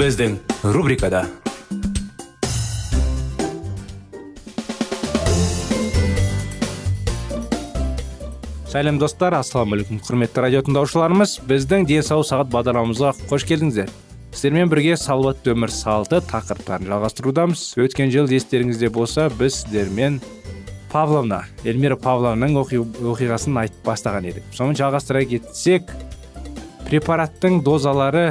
Біздің рубрикада сәлем достар ассалаумағалейкум құрметті радио тыңдаушыларымыз біздің денсаулық сағат бағдарламамызға қош келдіңіздер сіздермен бірге салауатты өмір салты тақырыптарын жалғастырудамыз өткен жыл естеріңізде болса біз сіздермен павловна эльмира павловнаның оқиғасын айтып бастаған едік соны жалғастыра кетсек препараттың дозалары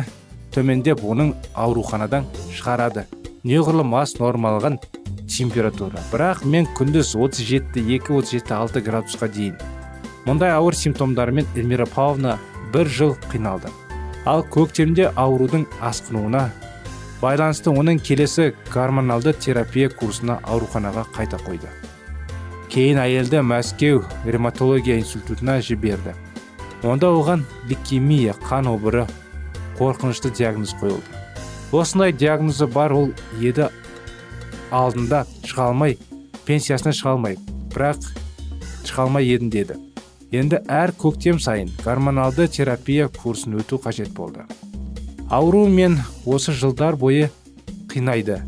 төмендеп оның ауруханадан шығарады. Неғұрлым аз нормалған температура. Бірақ мен күндіз 37-2-37-6 градусқа дейін. Мұндай ауыр симптомдармен эльмира павловна бір жыл қиналды. Ал көктемде аурудың асқынуына байланысты оның келесі гормоналды терапия курсына ауруханаға қайта қойды. Кейін әйелді мәскеу ревматология институтына жіберді. Онда оған лейкемия қан обыры қорқынышты диагноз қойылды. Осындай диагнозы бар ол еді. Алдында шыға алмай пенсиясына шыға алмай бірақ шыға алмай едім деді. Енді әр көктем сайын гормоналды терапия курсын өту қажет болды. Ауру мен осы жылдар бойы қинайды.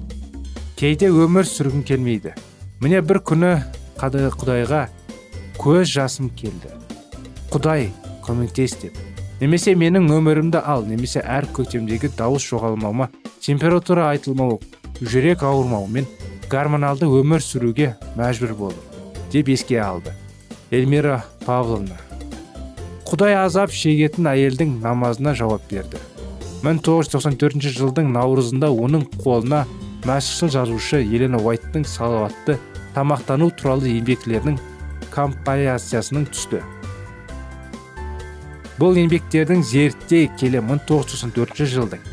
Кейде өмір сүргім келмейді. Міне бір күні құдайға көз жасым келді. Құдай көмектес деп. Немесе менің өмірімді ал немесе әр көктемдегі дауыс жоғалмауыма температура айтылмау жүрек ауырмау мен гормоналды өмір сүруге мәжбүр болдым деп еске алды эльмира павловна. Құдай азап шегетін әйелдің намазына жауап берді. 1994 жылдың наурызында оның қолына мәсіхшіл жазушы елена уайттың салауатты тамақтану туралы еңбектерінің компаяциясының түсті. Бұл еңбектердің зерттей келе 1994 жылдың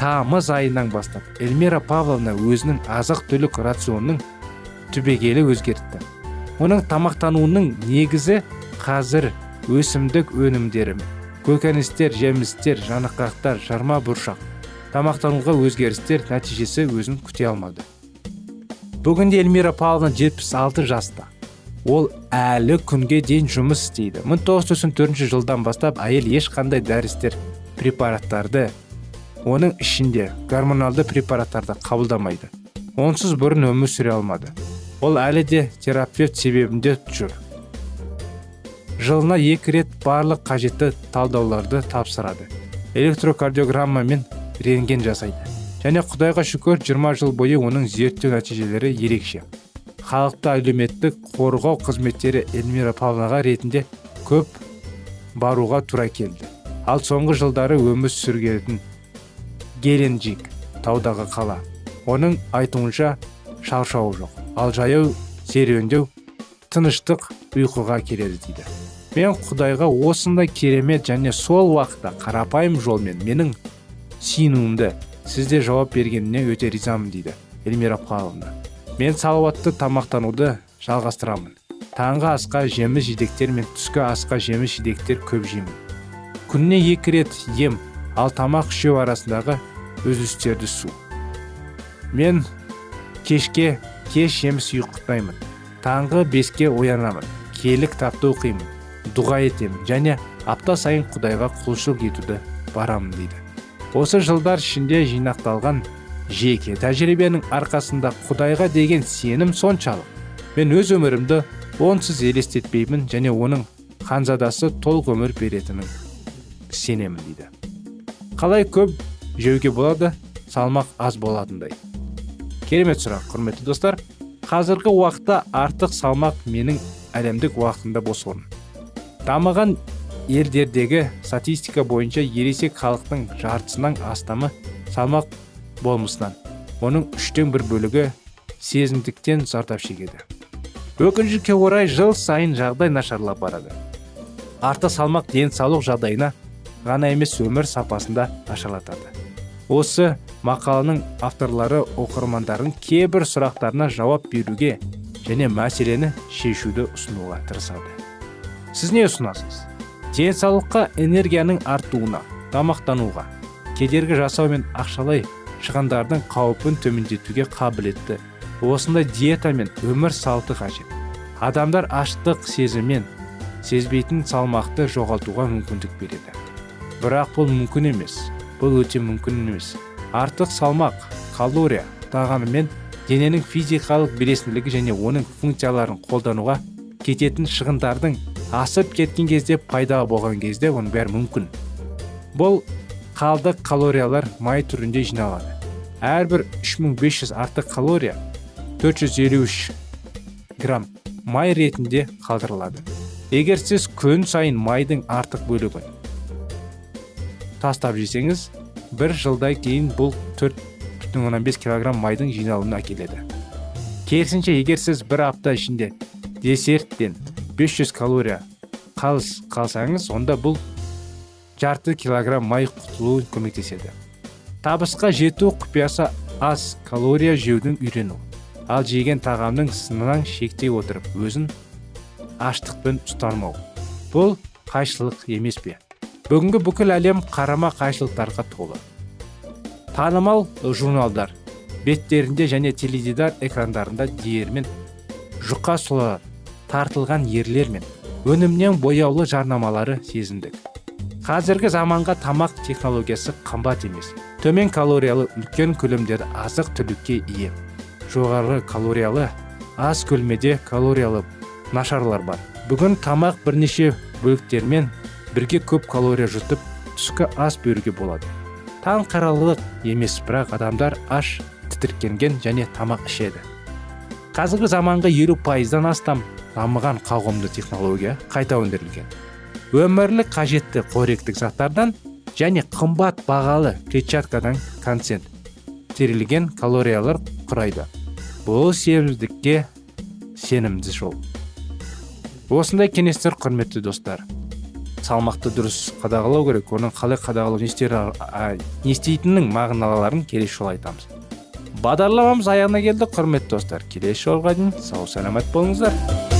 тамыз айынан бастап эльмира павловна өзінің азық түлік рационының түбегейлі өзгертті. Оның тамақтануының негізі қазір өсімдік өнімдері көкөністер жемістер жаныққақтар жарма бұршақ. Тамақтануға өзгерістер нәтижесі өзін күте алмады. Бүгінде эльмира павловна 76 жаста. Ол әлі күнге дейін жұмыс істейді. 1994 жылдан бастап әйел ешқандай дәрістер препараттарды оның ішінде гормоналды препараттарды қабылдамайды. Онсыз бұрын өмір сүре алмады. Ол әлі де терапевт себебінде жүр. Жылына екі рет барлық қажетті талдауларды тапсырады. Электрокардиограмма мен рентген жасайды. Және құдайға шүкір 20 жыл бойы оның зерттеу нәтижелері ерекше. Халықты әлеуметтік қорғау қызметтері эльмира павловнаға ретінде көп баруға тура келді. Ал соңғы жылдары өмір сүргетін геленджик таудағы қала. Оның айтуынша шаршауы жоқ. Ал жаяу серуендеу тыныштық ұйқыға келеді дейді. Мен құдайға осындай керемет және сол уақытта қарапайым жолмен менің сүйінуімді сізде жауап бергеніне өте ризамын дейді эльмира павловна. Мен салауатты тамақтануды жалғастырамын. Таңғы асқа жеміс жидектер мен түскі асқа жеміс жидектер көп жеймін. Күніне екі рет ем ал тамақ үшеу арасындағы үзілістерді су. Мен кешке кеш жеміс ұйықтаймын таңғы беске оянамын киелі кітапты оқимын дұға етемін және апта сайын құдайға құлшылық етуді барамын дейді. Осы жылдар ішінде жинақталған жеке тәжірибенің арқасында құдайға деген сенім соншалық. Мен өз өмірімді онсыз елестетпеймін және оның ханзадасы толық өмір беретінін сенемін дейді. Қалай көп жеуге болады салмақ аз болатындай. Керемет сұрақ құрметті достар. Қазіргі уақытта артық салмақ менің әлемдік уақытында бос орын. Дамыған елдердегі статистика бойынша ересек халықтың жартысынан астамы салмақ болмысынан. Оның үштен бір бөлігі сезімдіктен зардап шегеді. Өкінішке орай жыл сайын жағдай нашарлап барады. Артық салмақ денсаулық жағдайына ғана емес өмір сапасында нашарлатады. Осы мақаланың авторлары оқырмандардың кейбір сұрақтарына жауап беруге және мәселені шешуді ұсынуға тырысады. Сіз не ұсынасыз? Денсаулыққа энергияның артуына тамақтануға кедергі жасау мен ақшалай шығындардың қаупін төмендетуге қабілетті осындай диета мен өмір салты қажет. Адамдар аштық сезіммен сезбейтін салмақты жоғалтуға мүмкіндік береді. Бірақ бұл мүмкін емес бұл өте мүмкін емес. Артық салмақ калория тағамымен дененің физикалық белесінділігі және оның функцияларын қолдануға кететін шығындардың асып кеткен кезде пайда болған кезде оның бәрі мүмкін. Бұл қалдық калориялар май түрінде жиналады. Әрбір 3500 артық калория 453 грамм май ретінде қалдырылады. Егер сіз күн сайын майдың артық бөлігін тастап жесеңіз бір жылдай кейін бұл 4,5 килограмм майдың жиналуына әкеледі. Керісінше егер сіз бір апта ішінде десерттен 500 калория қалыс қалсаңыз онда бұл жарты килограмм май құтылуы көмектеседі. Табысқа жету құпиясы аз калория жеудің үйрену. Ал жеген тағамның сынынан шектей отырып өзін аштықпен ұстармау бұл қайшылық емес пе? Бүгінгі бүкіл әлем қарама қайшылықтарға толы. Танымал журналдар беттерінде және теледидар экрандарында диірмен жұқа сұлар тартылған ерлер мен өнімнен бояулы жарнамалары сезіндік. Қазіргі заманға тамақ технологиясы қымбат емес. Төмен калориялы үлкен көлемдері азық түлікке ие. Жоғары калориялы аз көлмеде калориялы нашарлар бар. Бүгін тамақ бірнеше бөліктермен бірге көп калория жұтып түскі ас беруге болады. Таң қаралылық емес бірақ адамдар аш тітіркенген және тамақ ішеді. Қазіргі заманғы елу пайыздан астам дамыған қауымды технология қайта өндірілген. Өмірлік қажетті қоректік заттардан және қымбат бағалы клетчаткадан терілген калориялар құрайды. Бұл семіздікке сенімді жол. Осындай кеңестер құрметті достар. Салмақты дұрыс қадағалау керек. Оның қалай қадағалау не істейтінінің мағыналарын келесі жолы айтамыз. Бағдарламамыз аяғына келді құрметті достар. Келесі жолға дейін сау саламат болыңыздар.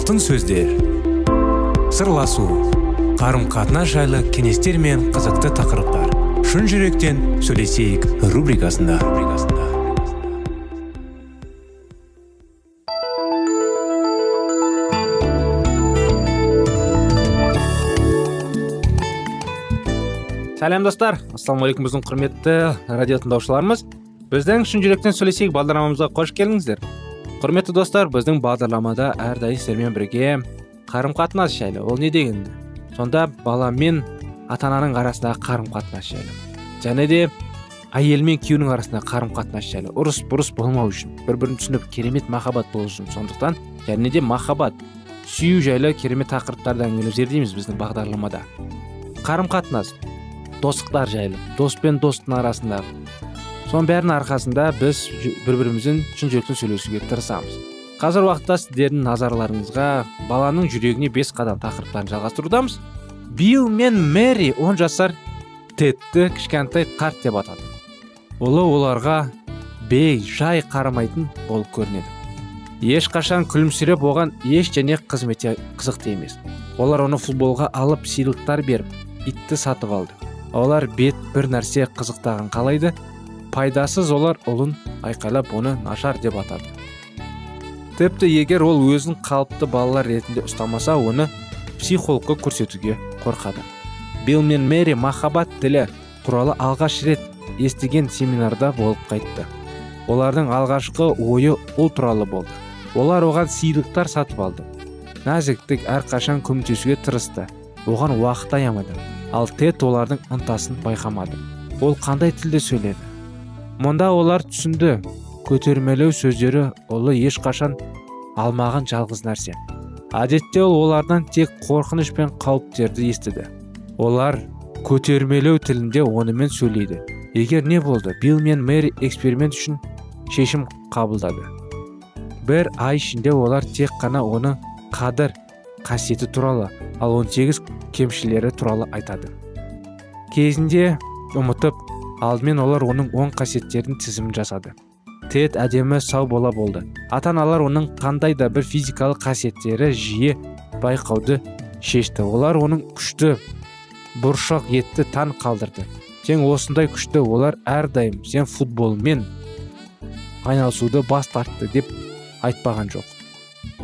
Алтын сөздер. Сырласу қарым қатынас жайлы кеңестер мен қызықты тақырыптар. Шын жүректен сөйлесейік рубрикасында. Сәлем достар. Ассалаумағалейкум біздің құрметті радио тыңдаушыларымыз. Біздің шын жүректен сөйлесейік бағдарламамызға қош келдіңіздер. Құрметті достар біздің бағдарламада әрдайым сіздермен бірге қарым қатынас жайлы. Ол не деген сонда бала мен ата ананың арасындағы қарым қатынас жайлы. Және де әйел мен күйеуінің арасындағы қарым қатынас жайлы. Ұрыс бұрыс болмау үшін бір бірін түсініп керемет махаббат болу үшін. Сондықтан және де махаббат сүю жайлы керемет тақырыптарды әңгімелеп зердейміз біздің бағдарламада. Қарым қатынас достықтар жайлы. Дос пен достың арасындағы соның бәрінің арқасында біз бір бірімізбен шын жүректен сөйлесуге тырысамыз. Қазір уақытта сіздердің назарларыңызға баланың жүрегіне бес қадам тақырыптарын жалғастырудамыз. Билл мен мэри он жасар тедті кішкентай қарт деп атады. Ұлы оларға бей жай қарамайтын болып көрінеді. Ешқашан күлімсіреп оған ештеңе қызмете қызықты емес. Олар оны футболға алып сыйлықтар беріп итті сатып алды. Олар бет бір нәрсе қызықтаған қалайды. Пайдасыз олар ұлын айқайлап оны нашар деп атады тіпті егер ол өзін қалыпты балалар ретінде ұстамаса оны психологқа көрсетуге қорқады билл мен мэри махаббат тілі туралы алғаш рет естіген семинарда болып қайтты олардың алғашқы ойы ұл туралы болды олар оған сыйлықтар сатып алды нәзіктік әрқашан көмектесуге тырысты оған уақыт аямады ал тед олардың ынтасын байқамады ол қандай тілде сөйледі мұнда олар түсінді. Көтермелеу сөздері ұлы ешқашан алмаған жалғыз нәрсе. Әдетте ол олардан тек қорқыныш пен қауіптерді естіді. Олар көтермелеу тілінде онымен сөйлейді. Егер не болды билл мен мэри эксперимент үшін шешім қабылдады. Бір ай ішінде олар тек қана оның қадір қасиеті туралы ал 18 кемшілері туралы айтады. Кезінде ұмытып алдымен олар оның оң қасиеттерінің тізімін жасады. Тед әдемі сау бола болды. Ата аналар оның қандай да бір физикалық қасиеттері жиі байқауды шешті. Олар оның күшті бұршақ етті таң қалдырды. Сен осындай күшті олар әрдайым сен футболмен айналысуды бас тартты деп айтпаған жоқ.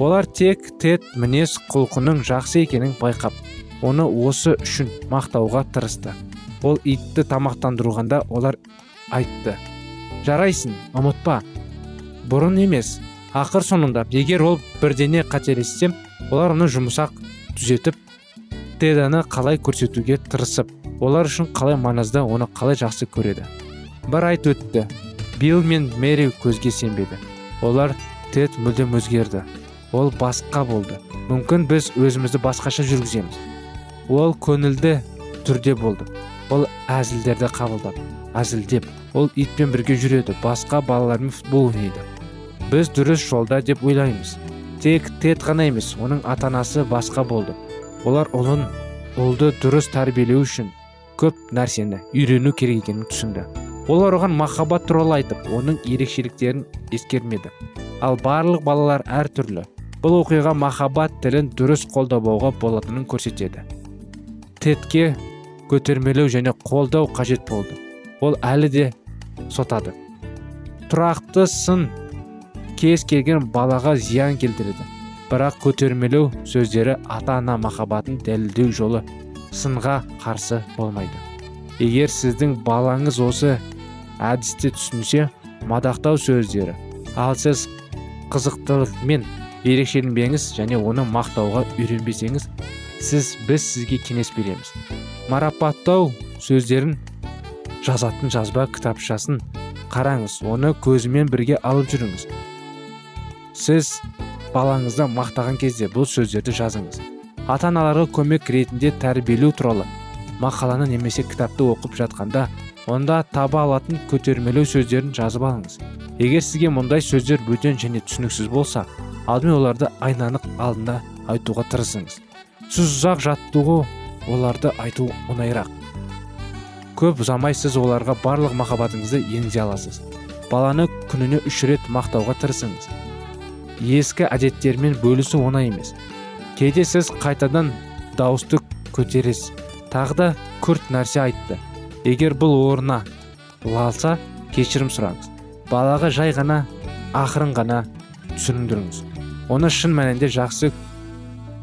Олар тек тед мінез құлқының жақсы екенін байқап оны осы үшін мақтауға тырысты. Ол итті тамақтандырғанда олар айтты жарайсың ұмытпа бұрын емес ақыр соңында егер ол бірдене қателессем олар оны жұмсақ түзетіп теданы қалай көрсетуге тырысып олар үшін қалай маңызды оны қалай жақсы көреді? Бір айт өтті. Билл мен мэри көзге сенбеді. Олар тед мүлдем өзгерді. Ол басқа болды. Мүмкін біз өзімізді басқаша жүргіземіз. Ол көңілді түрде болды. Ол әзілдерді қабылдап әзілдеп ол итпен бірге жүреді басқа балалармен футбол ойнайды. Біз дұрыс жолда деп ойлаймыз. Тек тед ғана емес оның ата анасы басқа болды. Олар ұлын ұлды дұрыс тәрбиелеу үшін көп нәрсені үйрену керек екенін түсінді. Олар оған махаббат туралы айтып оның ерекшеліктерін ескермеді. Ал барлық балалар әртүрлі бұл оқиға махаббат тілін дұрыс қолдабауға болатынын көрсетеді. Тедке көтермелеу және қолдау қажет болды. Ол әлі де сотады. Тұрақты сын кез келген балаға зиян келтіреді. Бірақ көтермелеу сөздері ата ана махаббатын дәлелдеу жолы сынға қарсы болмайды. Егер сіздің балаңыз осы әдісті түсінсе мадақтау сөздері ал сіз қызықтылықмен ерекшеленбеңіз және оны мақтауға үйренбесеңіз сіз біз сізге кеңес береміз. Марапаттау сөздерін жазатын жазба кітапшасын қараңыз оны көзімен бірге алып жүріңіз. Сіз балаңызды мақтаған кезде бұл сөздерді жазыңыз. Ата аналарға көмек ретінде тәрбиелеу туралы мақаланы немесе кітапты оқып жатқанда онда таба алатын көтермелеу сөздерін жазып алыңыз. Егер сізге мұндай сөздер бөтен және түсініксіз болса алдымен оларды айнанық алдында айтуға тырысыңыз. Сіз ұзақ жаттығу оларды айту оңайырақ. Көп ұзамай сіз оларға барлық махаббатыңызды енгізе аласыз. Баланы күніне үш рет мақтауға тырысыңыз. Ескі әдеттермен бөлісу оңай емес. Кейде сіз қайтадан дауысты көтересіз. Тағы да күрт нәрсе айтты. Егер бұл орнына лалса кешірім сұраңыз. Балаға жай ғана ақырын ғана түсіндіріңіз. Оны шын мәнінде жақсы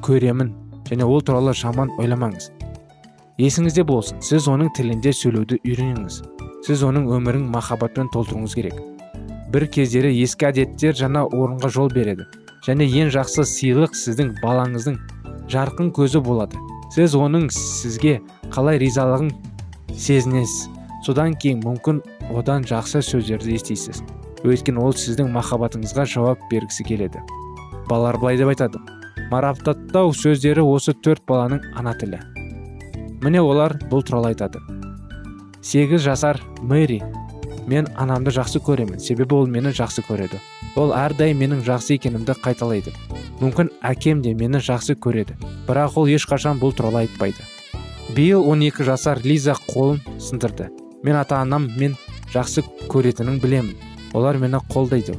көремін және ол туралы жаман ойламаңыз. Есіңізде болсын. Сіз оның тілінде сөйлеуді үйреніңіз. Сіз оның өмірін махаббатпен толтыруыңыз керек. Бір кездері ескі әдеттер жаңа орынға жол береді. Және ең жақсы сыйлық сіздің балаңыздың жарқын көзі болады. Сіз оның сізге қалай ризалығын сезінесіз. Содан кейін мүмкін одан жақсы сөздерді естисіз. Өйткені ол сіздің махаббатыңызға жауап бергісі келеді. Балалар былай деп айтады. Марапаттау сөздері осы төрт баланың ана тілі міне олар бұл туралы айтады. Сегіз жасар мэри мен анамды жақсы көремін себебі ол мені жақсы көреді. Ол әрдайым менің жақсы екенімді қайталайды. Мүмкін әкем де мені жақсы көреді бірақ ол ешқашан бұл туралы айтпайды биыл 12 жасар лиза қолын сындырды. Мен ата анам мен жақсы көретінін білемін. Олар мені қолдайды.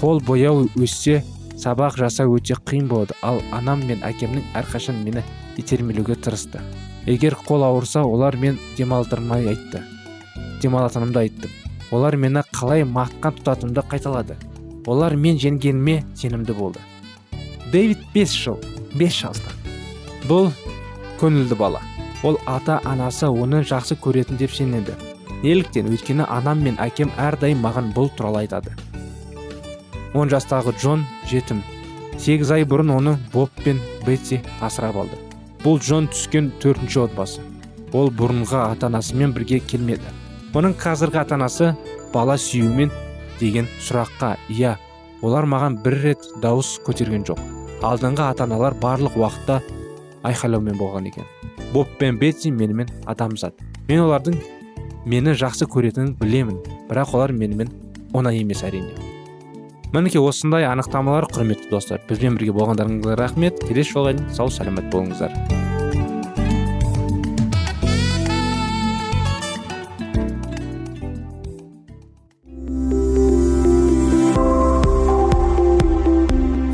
Қол бояу өссе сабақ жасау өте қиын болады. Ал анам мен әкемнің әрқашан мені итермелеуге тырысты егер қол ауырса олар мен демалдырмай айтты. Демалатынымды айттым. Олар мені қалай мақтан тұтатынымды қайталады. Олар мен жеңгеніме сенімді болды. Дэвид бес жыл бес жаста бұл көңілді бала. Ол ата анасы оны жақсы көретін деп сенеді. Неліктен? Өйткені анам мен әкем әрдайым маған бұл туралы айтады. Он жастағы джон жетім. Сегіз ай бұрын оны боб пен бетси асырап алды. Бұл джон түскен төртінші отбасы. Ол бұрынғы ата анасымен бірге келмеді. Оның қазіргі ата анасы бала сүюмен деген сұраққа иә олар маған бір рет дауыс көтерген жоқ. Алдыңғы ата аналар барлық уақытта айқайлаумен болған екен. Боб пен бетси менімен адамзат мен олардың мені жақсы көретінін білемін. Бірақ олар менімен оңай емес әрине мінекей осындай анықтамалар құрметті достар бізбен бірге болғандарыңызға рахмет. Келесі жолға дейін сау сәлемет болыңыздар.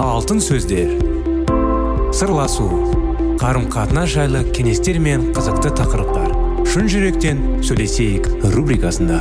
Алтын сөздер. Сырласу. Қарым қатынас жайлы кеңестер мен қызықты тақырыптар. Шын жүректен сөйлесейік рубрикасында.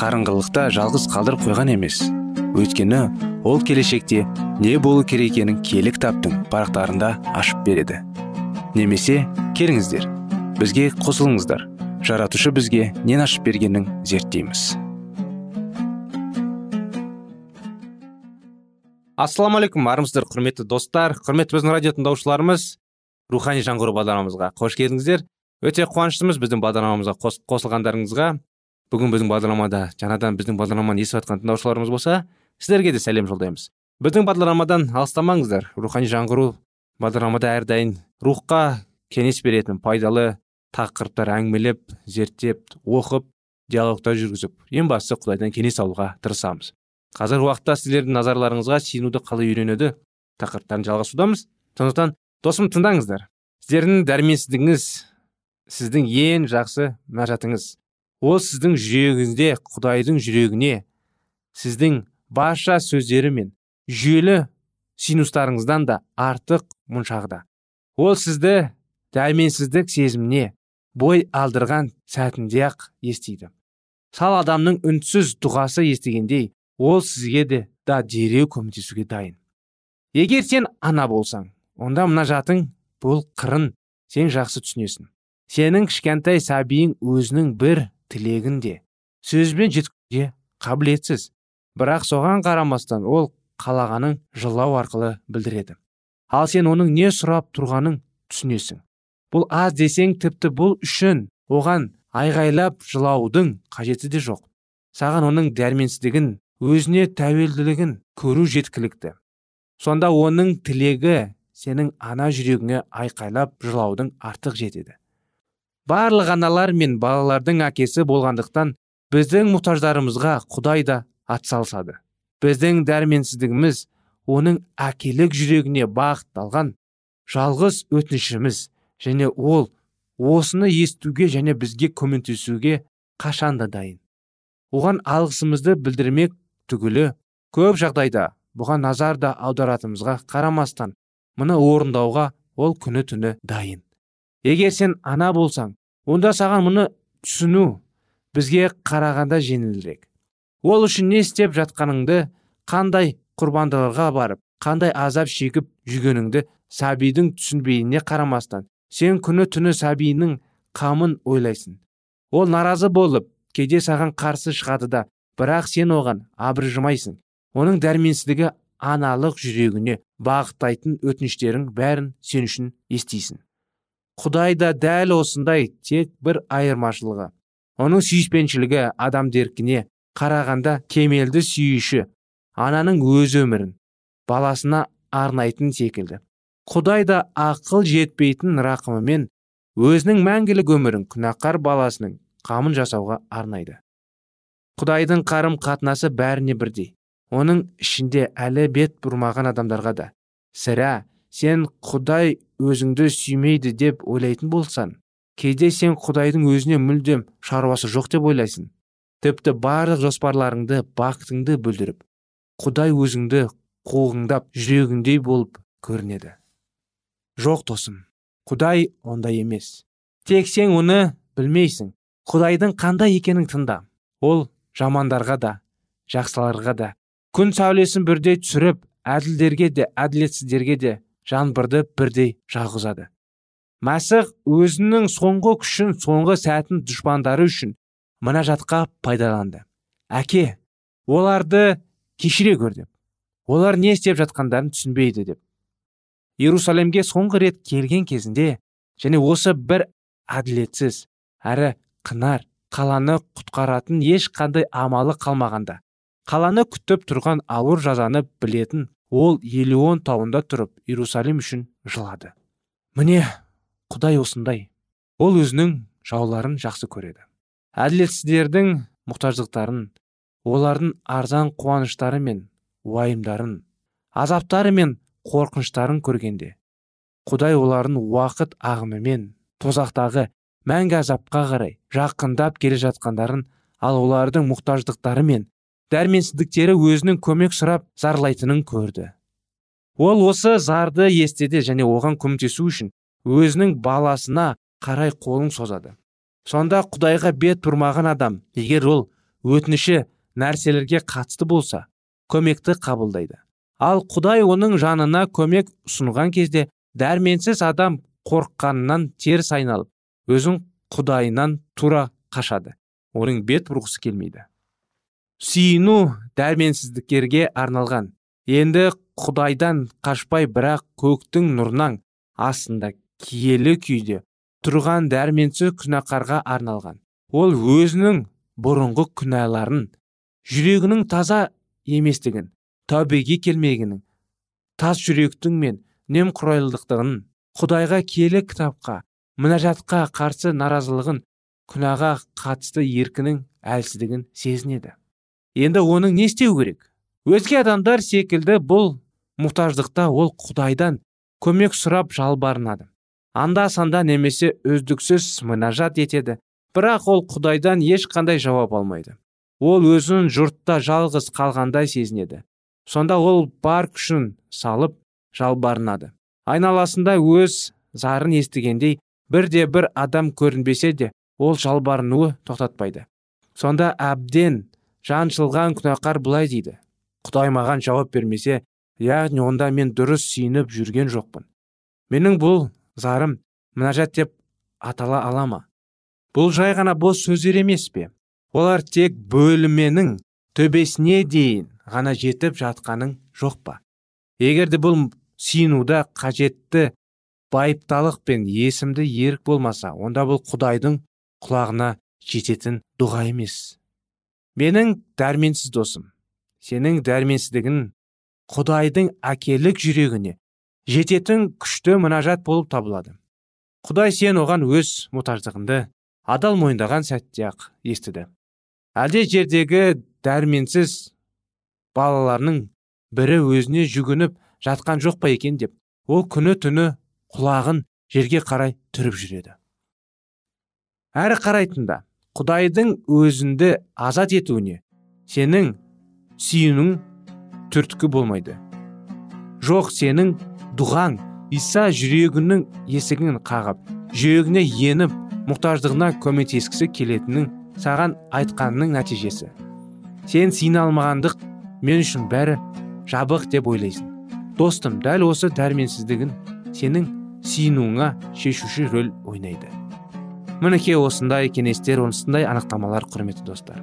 қарыңғылықта жалғыз қалдырып қойған емес. Өйткені ол келешекте не болу керек екенін кітаптың парақтарында ашып береді. Немесе келіңіздер бізге қосылыңыздар. Жаратушы бізге нен ашып бергенін зерттейміз. Ассалаумағалейкум армысыздар құрметті достар құрметті біздің радио тыңдаушыларымыз. Рухани жаңғыру бағдарламамызға қош келдіңіздер. Өте қуаныштымыз біздің бағдарламамызға қосылғандарыңызға. Бүгін біздің бағдарламада жаңадан біздің бағдарламаны естіп жатқан тыңдаушыларымыз болса сіздерге де сәлем жолдаймыз. Біздің бағдарламадан алыстамаңыздар. Рухани жаңғыру бағдарламада әрдайым рухқа кеңес беретін пайдалы тақырыптар әңгімелеп зерттеп оқып диалогтар жүргізіп ең бастысы құдайдан кеңес алуға тырысамыз. Қазіргі уақытта сіздердің назарларыңызға сенуді қалай үйренуді тақырыптарын жалғасудамыз. Сондықтан досым тыңдаңыздар. Сіздердің дәрменсіздігіңіз сіздің ең жақсы мәжатыңыз ол сіздің жүрегіңізде құдайдың жүрегіне сіздің барша сөздері мен жүйелі синустарыңыздан да артық мұншағда ол сізді дәрменсіздік сезіміне бой алдырған сәтінде ақ естиді. Сал адамның үнсіз дұғасы естігендей ол сізге де да дереу көмектесуге дайын. Егер сен ана болсаң онда мына жатың бұл қырын сен жақсы түсінесің. Сенің кішкентай сәбиің өзінің бір тілегін де сөзбен жеткізуге қабілетсіз. Бірақ соған қарамастан ол қалағанын жылау арқылы білдіреді. Ал сен оның не сұрап тұрғанын түсінесің. Бұл аз десең тіпті бұл үшін оған айғайлап жылаудың қажеті де жоқ. Саған оның дәрменсіздігін өзіне тәуелділігін көру жеткілікті. Сонда оның тілегі сенің ана жүрегіңе айқайлап жылаудың артық жетеді. Барлық аналар мен балалардың әкесі болғандықтан біздің мұқтаждарымызға құдай да атсалысады біздің дәрменсіздігіміз оның әкелік жүрегіне бағытталған жалғыз өтінішіміз және ол осыны естуге және бізге көмектесуге қашанда дайын. Оған алғысымызды білдірмек түгілі көп жағдайда бұған назар да аударатымызға қарамастан мұны орындауға ол күні түні дайын. Егер сен ана болсаң онда саған мұны түсіну бізге қарағанда жеңілірек. Ол үшін не істеп жатқаныңды қандай құрбандыларға барып қандай азап шегіп жүргеніңді сәбидің түсінбейіне қарамастан сен күні түні сәбиінің қамын ойлайсың. Ол наразы болып кейде саған қарсы шығады да бірақ сен оған абыржымайсың. Оның дәрменсіздігі аналық жүрегіне бағыттайтын өтініштерің бәрін сен үшін естисің. Құдай да дәл осындай тек бір айырмашылығы. Оның сүйіспеншілігі адам деркіне қарағанда кемелді сүйіші ананың өз өмірін баласына арнайтын секілді. Құдай да ақыл жетпейтін рақымымен өзінің мәңгілік өмірін күнәқар баласының қамын жасауға арнайды. Құдайдың қарым қатынасы бәріне бірдей. Оның ішінде әлі бет бұрмаған адамдарға да сірә сен құдай өзіңді сүймейді деп ойлайтын болсаң кейде сен құдайдың өзіне мүлдем шаруасы жоқ деп ойлайсың. Тіпті барлық жоспарларыңды бақытыңды бүлдіріп құдай өзіңді қуғындап жүрегіңдей болып көрінеді жоқ досым құдай ондай емес. Тек сен оны білмейсің. Құдайдың қандай екенін тыңда. Ол жамандарға да жақсыларға да күн сәулесін бірдей түсіріп әділдерге де әділетсіздерге де жаңбырды бірдей жағызады мәсіх өзінің соңғы күшін соңғы сәтін дұшпандары үшін мына жатқа пайдаланды. Әке оларды кешіре көр деп. Олар не істеп жатқандарын түсінбейді деп. Иерусалимге соңғы рет келген кезінде және осы бір әділетсіз әрі қынар қаланы құтқаратын ешқандай амалы қалмағанда қаланы күтіп тұрған ауыр жазаны білетін ол елеон тауында тұрып иерусалим үшін жылады. Міне құдай осындай. Ол өзінің жауларын жақсы көреді. Әділетсіздердің мұқтаждықтарын олардың арзан қуаныштары мен уайымдарын азаптары мен қорқыныштарын көргенде құдай олардың уақыт ағымымен тозақтағы мәңгі азапқа қарай жақындап келе жатқандарын ал олардың мұқтаждықтары мен дәрменсіздіктері өзінің көмек сұрап зарлайтынын көрді. Ол осы зарды естеді және оған көмектесу үшін өзінің баласына қарай қолын созады. Сонда құдайға бет бұрмаған адам егер ол өтініші нәрселерге қатысты болса көмекті қабылдайды. Ал құдай оның жанына көмек ұсынған кезде дәрменсіз адам қорыққанынан теріс айналып өзін құдайынан тура қашады. Оның бет бұрғысы келмейді. Сүйіну дәрменсіздіктерге арналған. Енді құдайдан қашпай бірақ көктің нұрынан астында киелі күйде тұрған дәрменсіз күнәқарға арналған. Ол өзінің бұрынғы күнәларын жүрегінің таза еместігін тәубеге келмегенін тас жүректің мен немқұрайлылықтығын құдайға келі кітапқа мінәжатқа қарсы наразылығын күнәға қатысты еркінің әлсіздігін сезінеді. Енді оның не істеу керек? Өзге адамдар секілді бұл мұқтаждықта ол құдайдан көмек сұрап жалбарынады. Анда санда немесе үздіксіз мінәжат етеді. Бірақ ол құдайдан ешқандай жауап алмайды. Ол өзін жұртта жалғыз қалғандай сезінеді. Сонда ол бар күшін салып жалбарынады. Айналасында өз зарын естігендей бірде бір адам көрінбесе де ол жалбарынуы тоқтатпайды. Сонда әбден жаншылған күнәқар былай дейді. Құдай маған жауап бермесе яғни онда мен дұрыс сүйініп жүрген жоқпын. Менің бұл зарым мінәжат деп атала ала ма? Бұл жай ғана бос сөздер емес пе? Олар тек бөліменің төбесіне дейін ғана жетіп жатқаның жоқ па? Егер де бұл сиынуда қажетті байыпталық пен есімді ерік болмаса онда бұл құдайдың құлағына жететін дұға емес. Менің дәрменсіз досым сенің дәрменсіздігін құдайдың әкелік жүрегіне жететін күшті мұнажат болып табылады. Құдай сен оған өз мұқтаждығыңды адал мойындаған сәтте ақ естіді. Әлде жердегі дәрменсіз балаларының бірі өзіне жүгініп жатқан жоқ па екен деп ол күні түні құлағын жерге қарай түріп жүреді. Әрі қарайтында құдайдың өзінді азат етуіне сенің сүйінің түрткі болмайды. Жоқ сенің дұғаң иса жүрегінің есігін қағып жүрегіне еніп мұқтаждығына көмектескісі келетінін саған айтқанының нәтижесі. Сен сиына алмағандық мен үшін бәрі жабық деп ойлайсың. Достым дәл осы дәрменсіздігін сенің сиынуыңа шешуші рөл ойнайды. Мінекей осындай кеңестер осындай анықтамалар құрметті достар.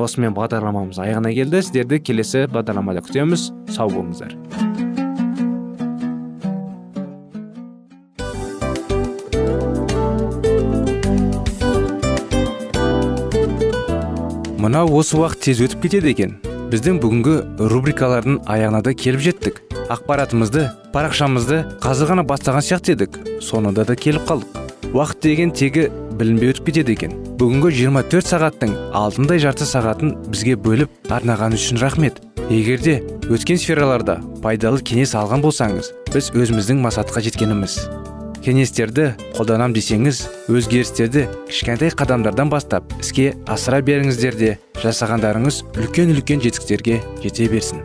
Осымен бағдарламамыз аяғына келді. Сіздерді келесі бағдарламада күтеміз. Сау болыңыздар. Мынау осы уақыт тез өтіп кетеді екен. Біздің бүгінгі рубрикалардың аяғына да келіп жеттік. Ақпаратымызды парақшамызды қазір ғана бастаған сияқты едік. Соңында да келіп қалдық. Уақыт деген тегі білінбей өтіп кетеді екен. Бүгінгі 24 сағаттың алтындай жарты сағатын бізге бөліп арнаған үшін рахмет. Егерде өткен сфераларда пайдалы кеңес алған болсаңыз біз өзіміздің мақсатқа жеткеніміз. Кеңестерді қолданам десеңіз өзгерістерді кішкентай қадамдардан бастап іске асыра беріңіздер де жасағандарыңыз үлкен үлкен жетістіктерге жете берсін.